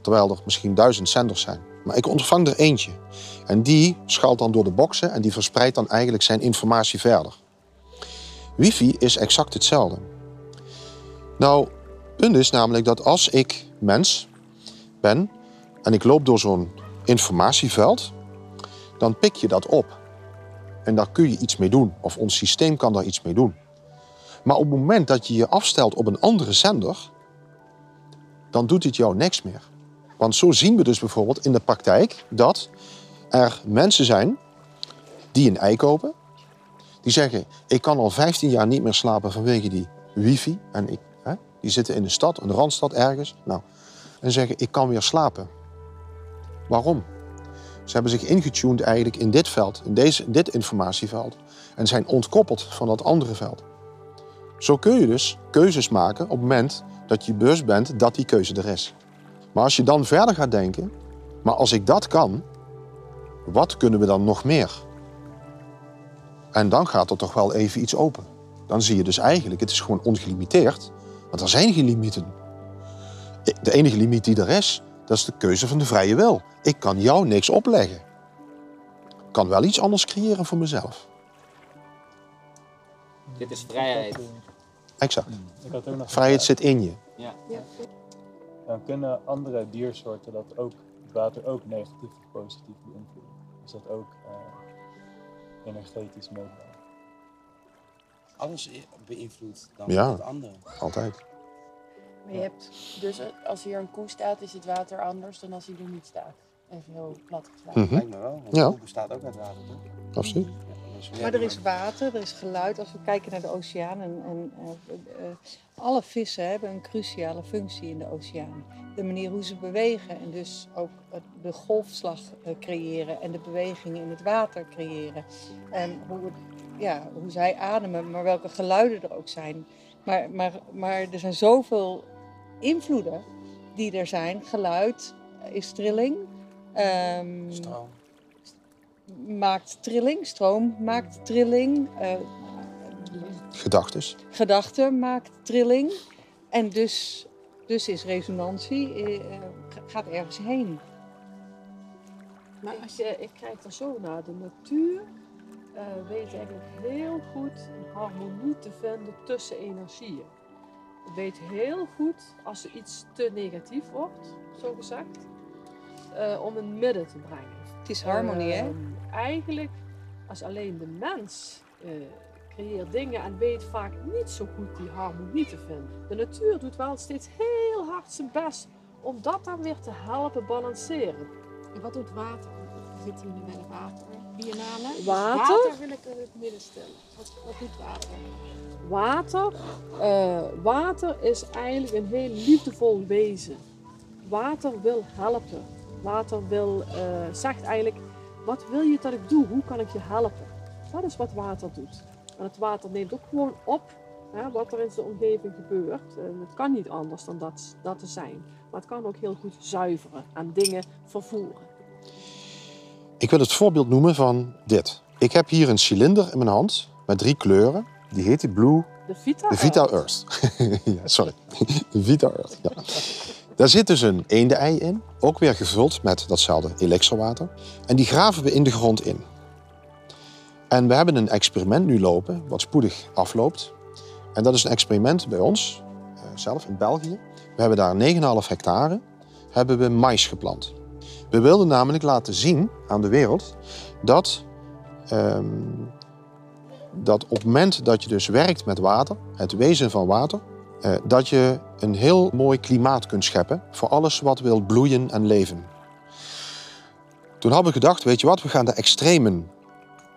Terwijl er misschien duizend zenders zijn. Maar ik ontvang er eentje. En die schaalt dan door de boxen en die verspreidt dan eigenlijk zijn informatie verder. Wifi is exact hetzelfde. Nou, punt is namelijk dat als ik mens ben en ik loop door zo'n informatieveld, dan pik je dat op. En daar kun je iets mee doen, of ons systeem kan daar iets mee doen. Maar op het moment dat je je afstelt op een andere zender, dan doet het jou niks meer. Want zo zien we dus bijvoorbeeld in de praktijk dat er mensen zijn die een ei kopen, die zeggen: Ik kan al 15 jaar niet meer slapen vanwege die wifi. En ik, hè, die zitten in de stad, een randstad ergens. Nou, en zeggen: Ik kan weer slapen. Waarom? Ze hebben zich ingetuned eigenlijk in dit veld, in deze, dit informatieveld. En zijn ontkoppeld van dat andere veld. Zo kun je dus keuzes maken op het moment dat je bewust bent dat die keuze er is. Maar als je dan verder gaat denken, maar als ik dat kan, wat kunnen we dan nog meer? En dan gaat er toch wel even iets open. Dan zie je dus eigenlijk, het is gewoon ongelimiteerd, want er zijn geen limieten. De enige limiet die er is, dat is de keuze van de vrije wil. Ik kan jou niks opleggen. Ik kan wel iets anders creëren voor mezelf. Dit is vrijheid. Exact. Ik had ook nog Vrijheid zit in je. Ja. Dan kunnen andere diersoorten dat ook, het water ook negatief of positief beïnvloeden. Is dat ook eh, energetisch meetbaar? Alles beïnvloedt dan Ja. het andere. Altijd. Maar je hebt dus als hier een koe staat, is het water anders dan als hij er niet staat. Even heel plat geslagen. Mhm. Lijkt me wel. Want Ja. koe bestaat ook uit water, toch? Absoluut. Dus Maar er is water, er is geluid. Als we kijken naar de oceaan. En, en eh, eh, alle vissen hebben een cruciale functie in de oceaan. De manier hoe ze bewegen en dus ook de golfslag eh, creëren en de beweging in het water creëren. En hoe, het, ja, hoe zij ademen, maar welke geluiden er ook zijn. Maar, maar, maar er zijn zoveel invloeden die er zijn. Geluid is trilling. Stroom. Maakt trilling, stroom maakt trilling. eh, gedachtes. Gedachte maakt trilling. En dus, dus is resonantie, eh, eh, gaat ergens heen. Maar als je, ik kijk dan zo naar de natuur, eh weet eigenlijk heel goed een harmonie te vinden tussen energieën. Het weet heel goed als er iets te negatief wordt, zo gezegd, eh, om een midden te brengen. Het is harmonie, hè? Eigenlijk, als alleen de mens eh, creëert dingen en weet vaak niet zo goed die harmonie te vinden. De natuur doet wel steeds heel hard zijn best om dat dan weer te helpen balanceren. En wat doet water? We zitten nu bij de water. Biennale. Dus Water? water wil ik in het midden stellen. Wat, wat doet water? Water, eh, water is eigenlijk een heel liefdevol wezen. Water wil helpen. Water wil, eh, zegt eigenlijk, wat wil je dat ik doe? Hoe kan ik je helpen? Dat is wat water doet. En het water neemt ook gewoon op hè, wat er in zijn omgeving gebeurt. En het kan niet anders dan dat, dat te zijn. Maar het kan ook heel goed zuiveren en dingen vervoeren. Ik wil het voorbeeld noemen van dit. Ik heb hier een cilinder in mijn hand met drie kleuren. Die heet die Blue De Vita, De Vita Earth. ja, sorry. De Vita Earth. Ja. Daar zit dus een eendei in, ook weer gevuld met datzelfde elektrowater. En die graven we in de grond in. En we hebben een experiment nu lopen, wat spoedig afloopt. En dat is een experiment bij ons, eh, zelf in België. We hebben daar 9,5 hectare, hebben we mais geplant. We wilden namelijk laten zien aan de wereld dat ehm, dat op het moment dat je dus werkt met water, het wezen van water, dat je een heel mooi klimaat kunt scheppen voor alles wat wil bloeien en leven. Toen hadden we gedacht, weet je wat, we gaan de extremen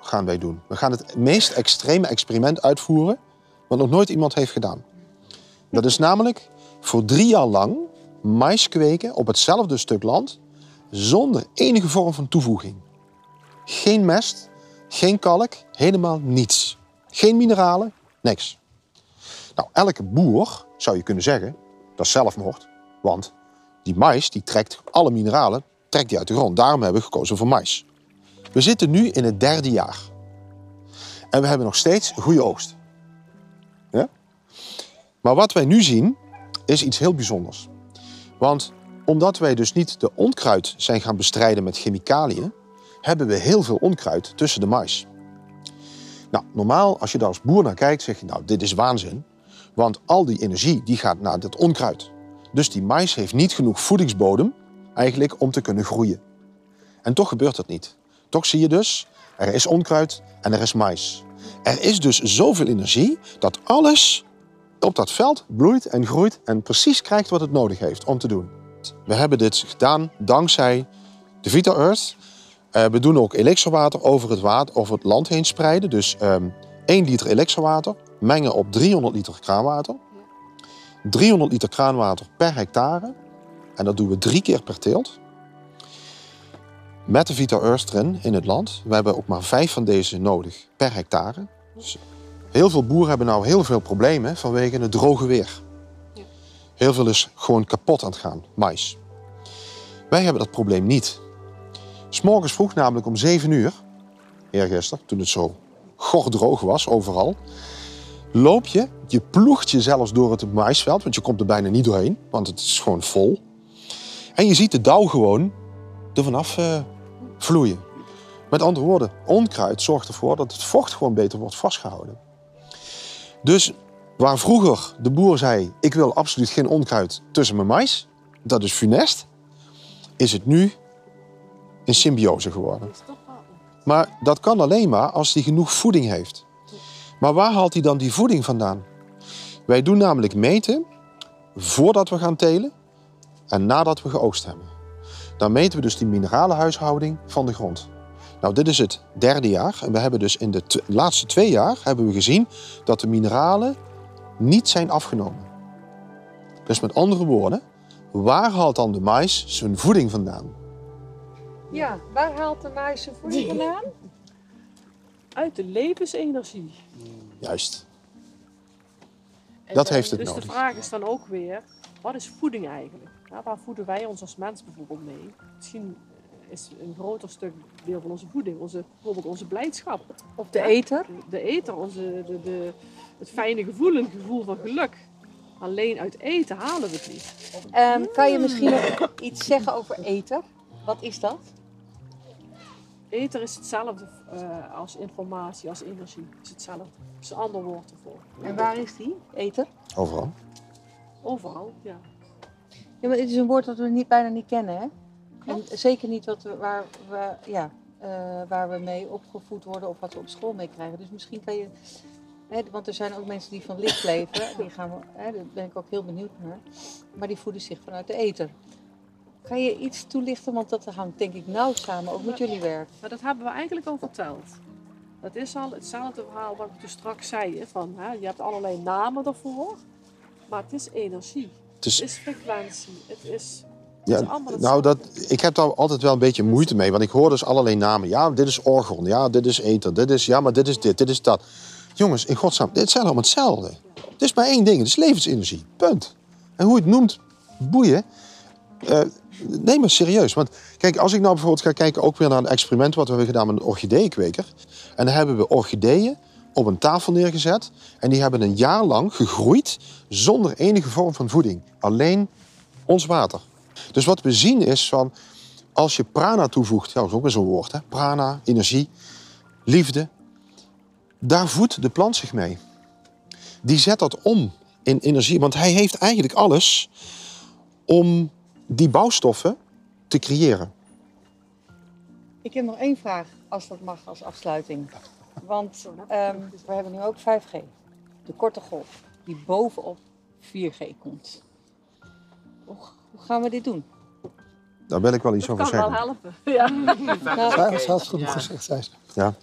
gaan wij doen. We gaan het meest extreme experiment uitvoeren wat nog nooit iemand heeft gedaan. Dat is namelijk voor drie jaar lang mais kweken op hetzelfde stuk land zonder enige vorm van toevoeging. Geen mest, geen kalk, helemaal niets. Geen mineralen, niks. Nou, elke boer zou je kunnen zeggen, dat is zelfmoord. Want die mais die trekt alle mineralen trekt die uit de grond. Daarom hebben we gekozen voor mais. We zitten nu in het derde jaar. En we hebben nog steeds goede oogst. Ja? Maar wat wij nu zien, is iets heel bijzonders. Want omdat wij dus niet de onkruid zijn gaan bestrijden met chemicaliën, hebben we heel veel onkruid tussen de mais. Nou, normaal als je daar als boer naar kijkt, zeg je nou, dit is waanzin. Want al die energie die gaat naar dat onkruid. Dus die mais heeft niet genoeg voedingsbodem eigenlijk om te kunnen groeien. En toch gebeurt dat niet. Toch zie je dus, er is onkruid en er is mais. Er is dus zoveel energie dat alles op dat veld bloeit en groeit en precies krijgt wat het nodig heeft om te doen. We hebben dit gedaan dankzij de Vita Earth. Eh, we doen ook elektrowater over het, water, over het land heen spreiden. Dus ehm 1 liter elektrowater mengen op 300 liter kraanwater. 300 liter kraanwater per hectare. En dat doen we drie keer per teelt. Met de Vita Earth erin in het land. We hebben ook maar vijf van deze nodig per hectare. Dus heel veel boeren hebben nou heel veel problemen vanwege het droge weer. Heel veel is gewoon kapot aan het gaan, mais. Wij hebben dat probleem niet. S'morgens vroeg, namelijk om 7 uur, eergisteren, toen het zo gordroog was overal, loop je, je ploegt je zelfs door het maisveld, want je komt er bijna niet doorheen, want het is gewoon vol. En je ziet de dauw gewoon er vanaf eh, vloeien. Met andere woorden, onkruid zorgt ervoor dat het vocht gewoon beter wordt vastgehouden. Dus waar vroeger de boer zei: Ik wil absoluut geen onkruid tussen mijn mais, dat is funest, is het nu een symbiose geworden. Maar dat kan alleen maar als hij genoeg voeding heeft. Maar waar haalt hij dan die voeding vandaan? Wij doen namelijk meten voordat we gaan telen en nadat we geoogst hebben. Dan meten we dus die mineralenhuishouding van de grond. Nou, dit is het derde jaar. En we hebben dus in de laatste twee jaar hebben we gezien dat de mineralen niet zijn afgenomen. Dus met andere woorden, waar haalt dan de mais zijn voeding vandaan? Ja, waar haalt de mais zijn voeding vandaan? Uit de levensenergie. Juist. En, Dat eh, heeft het dus nodig. de vraag is dan ook weer, wat is voeding eigenlijk? Ja, waar voeden wij ons als mens bijvoorbeeld mee? Misschien is een groter stuk deel van onze voeding. Onze, bijvoorbeeld onze blijdschap. Of de eter. De eter, onze, de, de, het fijne gevoel, een gevoel van geluk. Alleen uit eten halen we het niet. Ehm, kan je misschien nog iets zeggen over eter? Wat is dat? Eter is hetzelfde eh, als informatie, als energie. Het is hetzelfde. Het is een ander woord ervoor. En waar is die, eter? Overal. Overal, ja. Ja, maar het is een woord dat we niet, bijna niet kennen, hè? En zeker niet wat we, waar, we, ja, eh, waar we mee opgevoed worden of wat we op school mee krijgen. Dus misschien kan je... Hè, want er zijn ook mensen die van licht leven. Die gaan, we- hè, daar ben ik ook heel benieuwd naar. Maar die voeden zich vanuit de eter. Kan je iets toelichten? Want dat hangt denk ik nauw samen, ook met jullie werk. Maar dat hebben we eigenlijk al verteld. Dat is al hetzelfde verhaal wat ik toen straks zei. hè, Van, hè, je hebt allerlei namen ervoor. Maar het is energie. Het is- Het is frequentie. Het is, het is Ja, allemaal nou, dat, ik heb daar altijd wel een beetje moeite mee. Want ik hoor dus allerlei namen. Ja, dit is orgon. Ja, dit is ether. Dit is, ja, maar dit is dit. Dit is dat. Jongens, in godsnaam, dit zijn allemaal hetzelfde. Het is maar één ding. Het is levensenergie. Punt. En hoe je het noemt, boeien. Eh, neem maar serieus. Want kijk, als ik nou bijvoorbeeld ga kijken ook weer naar een experiment wat we hebben gedaan met een orchideeënkweker. En dan hebben we orchideeën op een tafel neergezet. En die hebben een jaar lang gegroeid zonder enige vorm van voeding. Alleen ons water. Dus wat we zien is van, als je prana toevoegt, dat is ook weer zo'n woord, hè? prana, energie, liefde, daar voedt de plant zich mee. Die zet dat om in energie, want hij heeft eigenlijk alles om die bouwstoffen te creëren. Ik heb nog één vraag, als dat mag, als afsluiting. Want ehm, we hebben nu ook 5G. De korte golf, die bovenop 4G komt. Hoe, hoe gaan we dit doen? Daar wil ik wel iets over kan wel zeggen. helpen. Ja. Had het genoeg gezegd, zei ze. Ja.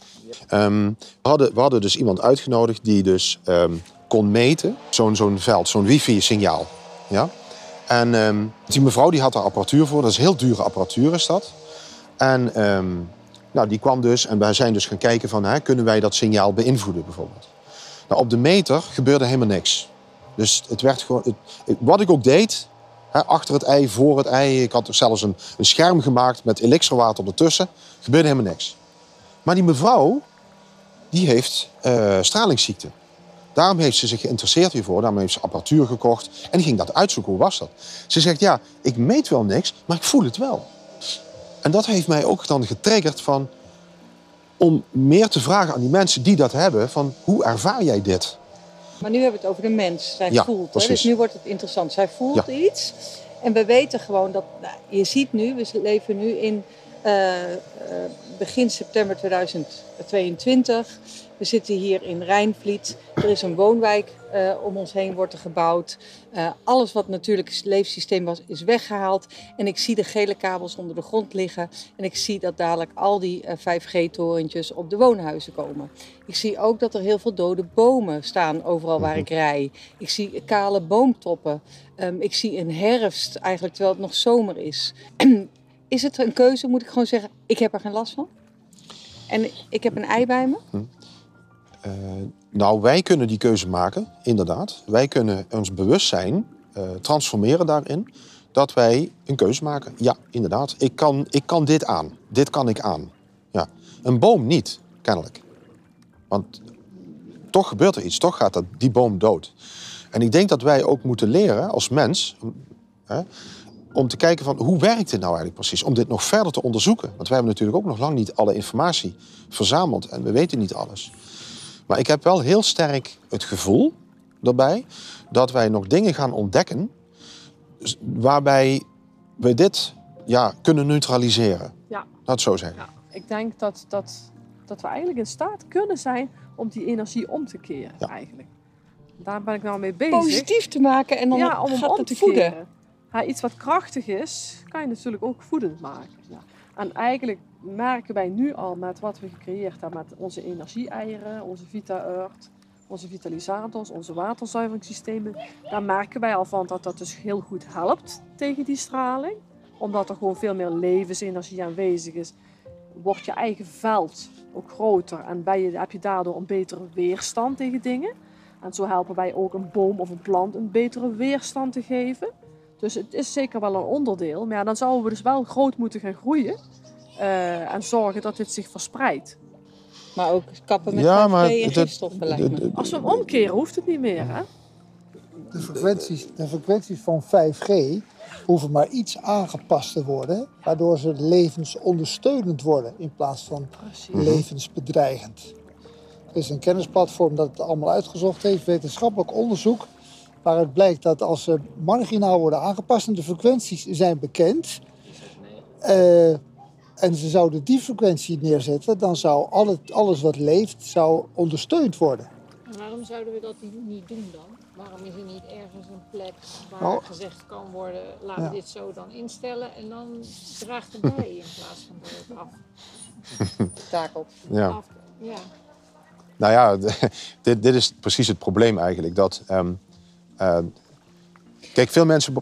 Ehm, we, hadden, we hadden dus iemand uitgenodigd die dus ehm, kon meten, zo'n zo'n veld, zo'n wifi-signaal. Ja? En ehm, die mevrouw die had daar apparatuur voor, dat is heel dure apparatuur is dat. En ehm, nou, die kwam dus en wij zijn dus gaan kijken van, hè, kunnen wij dat signaal beïnvloeden bijvoorbeeld. Nou, op de meter gebeurde helemaal niks. Dus het werd gewoon, het- wat ik ook deed, hè, achter het ei, voor het ei, ik had zelfs een, een scherm gemaakt met elixirwater ertussen, gebeurde helemaal niks. Maar die mevrouw, die heeft eh, stralingsziekte. Daarom heeft ze zich geïnteresseerd hiervoor. Daarom heeft ze apparatuur gekocht. En ging dat uitzoeken. Hoe was dat? Ze zegt, ja, ik meet wel niks, maar ik voel het wel. En dat heeft mij ook dan getriggerd van... om meer te vragen aan die mensen die dat hebben... van hoe ervaar jij dit? Maar nu hebben we het over de mens. Zij Ja, voelt. Hè? Dus nu wordt het interessant. Zij voelt Ja. iets. En we weten gewoon dat. Nou, je ziet nu, we leven nu in eh, eh, begin september 2022. We zitten hier in Rijnvliet. Er is een woonwijk eh, om ons heen wordt er gebouwd. Eh, alles wat natuurlijk leefsysteem was, is weggehaald. En ik zie de gele kabels onder de grond liggen. En ik zie dat dadelijk al die eh, 5G-torentjes op de woonhuizen komen. Ik zie ook dat er heel veel dode bomen staan overal waar ik rij. Ik zie kale boomtoppen. Ehm, ik zie een herfst, eigenlijk terwijl het nog zomer is. is het een keuze, moet ik gewoon zeggen, ik heb er geen last van? En ik heb een ei bij me? Eh, nou, wij kunnen die keuze maken, inderdaad. Wij kunnen ons bewustzijn eh, transformeren daarin. Dat wij een keuze maken. Ja, inderdaad. Ik kan, ik kan dit aan. Dit kan ik aan. Ja. Een boom niet, kennelijk. Want toch gebeurt er iets. Toch gaat dat, die boom dood. En ik denk dat wij ook moeten leren als mens... Hè, om te kijken van hoe werkt dit nou eigenlijk precies? Om dit nog verder te onderzoeken. Want wij hebben natuurlijk ook nog lang niet alle informatie verzameld. En we weten niet alles. Maar ik heb wel heel sterk het gevoel daarbij dat wij nog dingen gaan ontdekken waarbij we dit ja, kunnen neutraliseren. Ja. Laat het zo zeggen. Ik denk dat, dat, dat we eigenlijk in staat kunnen zijn om die energie om te keren. Eigenlijk. Daar ben ik nou mee bezig. Positief te maken en dan ja, om hem gaat om het te voeden. keren. Ja, iets wat krachtig is, kan je natuurlijk ook voedend maken. Ja. En eigenlijk merken wij nu al met wat we gecreëerd hebben met onze energie-eieren, onze Vita-Earth, onze vitalisators, onze waterzuiveringssystemen. Daar merken wij al van dat dat dus heel goed helpt tegen die straling. Omdat er gewoon veel meer levensenergie aanwezig is, wordt je eigen veld ook groter en je, heb je daardoor een betere weerstand tegen dingen. En zo helpen wij ook een boom of een plant een betere weerstand te geven. Dus het is zeker wel een onderdeel. Maar dan zouden we dus wel groot moeten gaan groeien. Eh, en zorgen dat dit zich verspreidt. Maar ook kappen met Ja, 5G maar en gifstoffen lijkt me. Als we hem omkeren, hoeft het niet meer. Hè? De frequenties, de frequenties van 5G hoeven maar iets aangepast te worden, waardoor ze levensondersteunend worden in plaats van levensbedreigend. Er is een kennisplatform dat het allemaal uitgezocht heeft, wetenschappelijk onderzoek, waaruit blijkt dat als ze marginaal worden aangepast en de frequenties zijn bekend, eh, en ze zouden die frequentie neerzetten, dan zou al het, alles wat leeft zou ondersteund worden. En waarom zouden we dat niet doen dan? Waarom is er niet ergens een plek waar Nou, gezegd kan worden, laat ja. dit zo dan instellen en dan draagt het bij in plaats van dat het af. Takelt. Ja. af ja. Nou ja, dit, dit is precies het probleem eigenlijk. Dat, ehm, eh, kijk, veel mensen.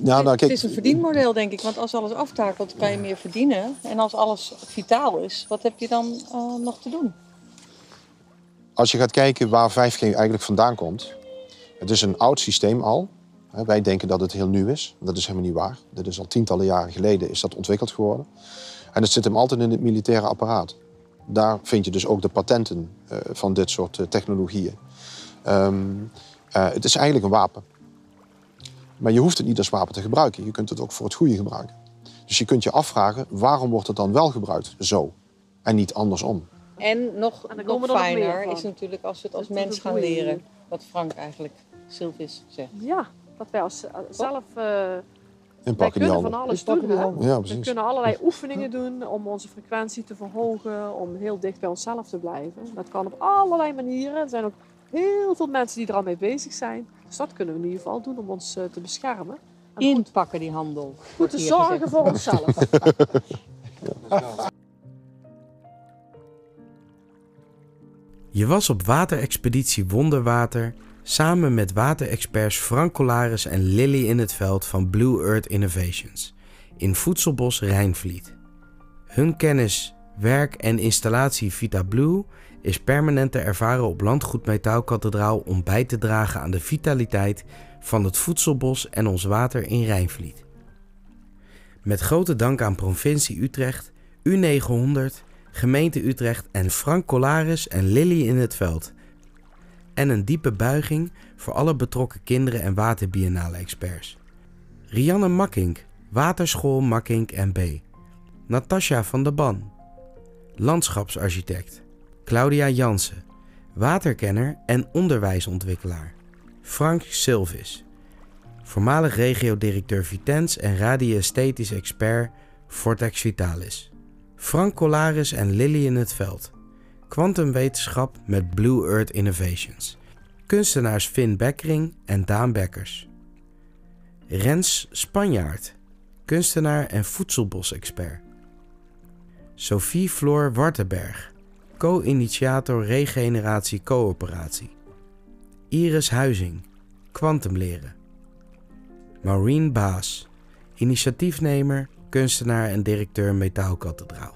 Nou, nou, Het is een verdienmodel, denk ik. Want als alles aftakelt, kan je meer verdienen. En als alles vitaal is, wat heb je dan eh, nog te doen? als je gaat kijken waar 5G eigenlijk vandaan komt. Het is een oud systeem al. Wij denken dat het heel nieuw is. Dat is helemaal niet waar. Dat is al tientallen jaren geleden is dat ontwikkeld geworden. En het zit hem altijd in het militaire apparaat. Daar vind je dus ook de patenten eh, van dit soort eh, technologieën. Ehm, eh, het is eigenlijk een wapen. Maar je hoeft het niet als wapen te gebruiken. Je kunt het ook voor het goede gebruiken. Dus je kunt je afvragen, waarom wordt het dan wel gebruikt zo? En niet andersom. En nog, dan nog komen er nog meer fijner is natuurlijk als we het als Dat mens gaan leren. Wat Frank eigenlijk, Sylvis, zegt. Ja, dat wij als, eh, zelf... eh, wij Inpakken die kunnen van alles Inpakken doen. hè. Ja, We kunnen allerlei oefeningen doen om onze frequentie te verhogen, om heel dicht bij onszelf te blijven. Dat kan op allerlei manieren. Er zijn ook heel veel mensen die er al mee bezig zijn. Dus dat kunnen we in ieder geval doen om ons eh, te beschermen. En goed, Inpakken die handel. goed te zorgen gezegd. voor onszelf. Je was op waterexpeditie Wonderwater samen met waterexperts Frank Colaris en Lily in het veld van Blue Earth Innovations in Voedselbos Rijnvliet. Hun kennis, werk en installatie Vita Blue is permanent te ervaren op Landgoed Metaalkathedraal om bij te dragen aan de vitaliteit van het voedselbos en ons water in Rijnvliet. Met grote dank aan provincie Utrecht, U900, gemeente Utrecht en Frank Colaris en Lily in het veld. En een diepe buiging voor alle betrokken kinderen en waterbiennale experts. Rianne Makkink, Waterschool Makkink B. Natasja van der Ban, landschapsarchitect. Claudia Jansen, waterkenner en onderwijsontwikkelaar. Frank Silvis, voormalig regiodirecteur Vitens en radioesthetisch expert Vortex Vitalis. Frank Colaris en Lily in het veld. Kwantumwetenschap met Blue Earth Innovations. Kunstenaars Finn Bekkering en Daan Bekkers. Rens Spanjaard, kunstenaar en voedselbosexpert. Sophie Floor Wartenberg, co-initiator Regeneratie Coöperatie. Iris Huizing, Quantumleren. Maureen Baas, initiatiefnemer, kunstenaar en directeur Metaalkathedraal.